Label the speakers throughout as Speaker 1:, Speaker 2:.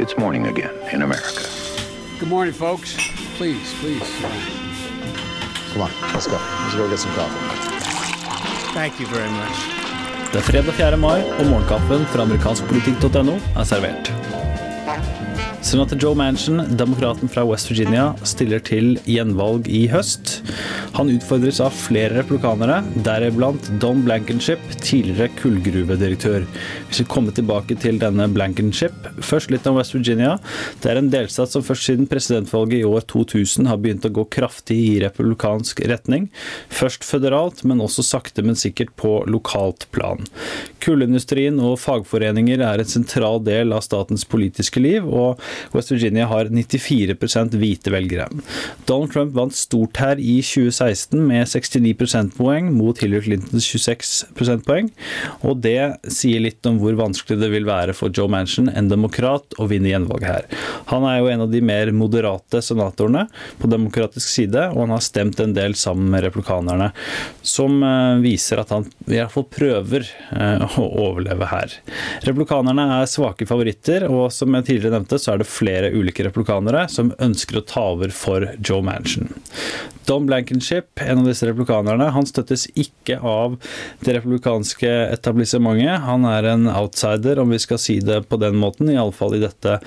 Speaker 1: It's morning again in America.
Speaker 2: Good morning, folks. Please, please.
Speaker 3: Come on, let's go. Let's go get some coffee.
Speaker 2: Thank you very much.
Speaker 4: Det er fredag 4. mai, og morgenkaffen fra amerikanskpolitikk.no er servert. Senator Joe Manchin, demokraten fra West Virginia, stiller til gjenvalg i høst. Han utfordres av flere replikanere, deriblant Don Blankenship, tidligere kullgruvedirektør. Vi skal komme tilbake til denne Blankenship. Først litt om West Virginia. Det er en delstat som først siden presidentvalget i år 2000 har begynt å gå kraftig i republikansk retning. Først føderalt, men også sakte, men sikkert på lokalt plan. Kullindustrien og fagforeninger er en sentral del av statens politiske liv, og West Virginia har 94% hvite velgere. Donald Trump vant stort her i 2016 med 69 prosentpoeng mot Hillary Clintons 26 prosentpoeng, og det sier litt om hvor vanskelig det vil være for Joe Manchin, en demokrat, å vinne gjenvalget her. Han er jo en av de mer moderate senatorene på demokratisk side, og han har stemt en del sammen med replikanerne, som eh, viser at han i hvert fall prøver eh, å overleve her. Replikanerne er svake favoritter, og som jeg tidligere nevnte, så er det flere ulike replikanere som ønsker å ta over for Joe Manchin. Don Blankenship, en av disse replikanerne, han støttes ikke av det republikanske etablissementet. Han er en outsider, om vi skal si det på den måten, iallfall i dette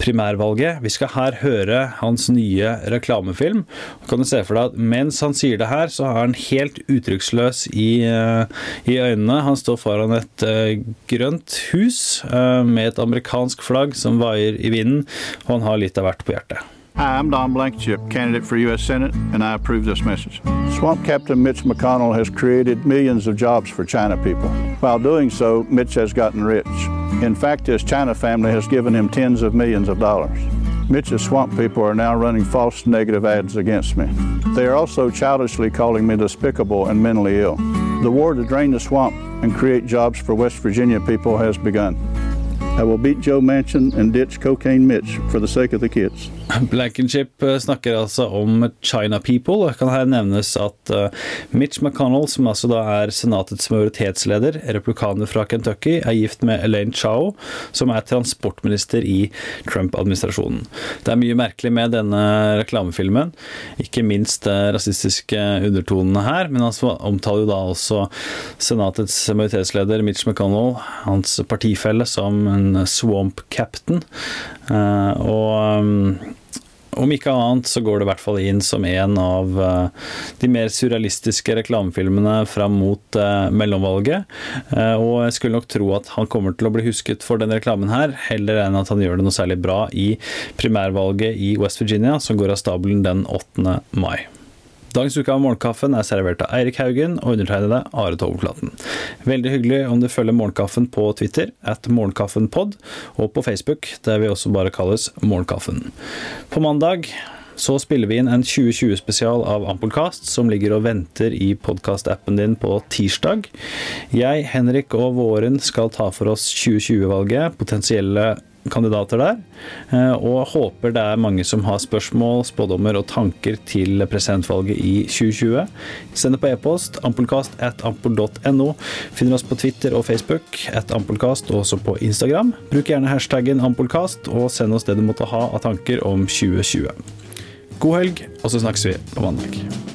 Speaker 4: primærvalget. Vi skal her høre hans nye reklamefilm. Kan du se for deg at mens han sier det her, så er han helt uttrykksløs i, eh, i øynene. Han står foran et uh, grønt hus uh, med et amerikansk flagg som vaier i vinden, og han har litt av hvert på hjertet.
Speaker 5: Hi, I'm Don Blankenship, candidate for U.S. Senate, and I approve this message. Swamp Captain Mitch McConnell has created millions of jobs for China people. While doing so, Mitch has gotten rich. In fact, his China family has given him tens of millions of dollars. Mitch's swamp people are now running false negative ads against me. They are also childishly calling me despicable and mentally ill. The war to drain the swamp and create jobs for West Virginia people has begun. I will beat Joe Manchin and ditch Cocaine Mitch for the sake of the kids.
Speaker 4: Blankenship eh, snakker altså om China People. Det kan her nevnes at eh, Mitch McConnell, som altså da er senatets majoritetsleder, replikaner fra Kentucky, er gift med Elaine Chao, som er transportminister i Trump-administrasjonen. Det er mye merkelig med denne reklamefilmen, ikke minst rasistiske undertonene her, men han omtaler jo da også senatets majoritetsleder Mitch McConnell, hans partifelle, som en swamp captain. Eh, og om ikke annet så går det i hvert fall inn som en av eh, de mer surrealistiske reklamefilmene fram mot eh, mellomvalget. Og jeg skulle nok tro at han kommer til å bli husket for den reklamen her, heller enn at han gjør det noe særlig bra i primærvalget i West Virginia, som går av stabelen den 8. mai. Dagens uke av Morgenkaffen er servert av Eirik Haugen og undertegnede Are Toveflaten. Veldig hyggelig om du følger Morgenkaffen på Twitter, at morgenkaffenpod, og på Facebook, der vi også bare kalles Morgenkaffen. På mandag så spiller vi inn en 2020-spesial av Ampelkast, som ligger og venter i podkastappen din på tirsdag. Jeg, Henrik og Våren skal ta for oss 2020-valget, potensielle kandidater der. Eh, og håper det er mange som har spørsmål, spådommer og tanker til presidentvalget i 2020. Send det på e-post ampelkast at ampel.no. Finner oss på Twitter og Facebook at ampelkast, og også på Instagram. Bruk gjerne hashtaggen ampelkast, og send oss det du måtte ha av tanker om 2020. God helg, og så snakkes vi på mandag.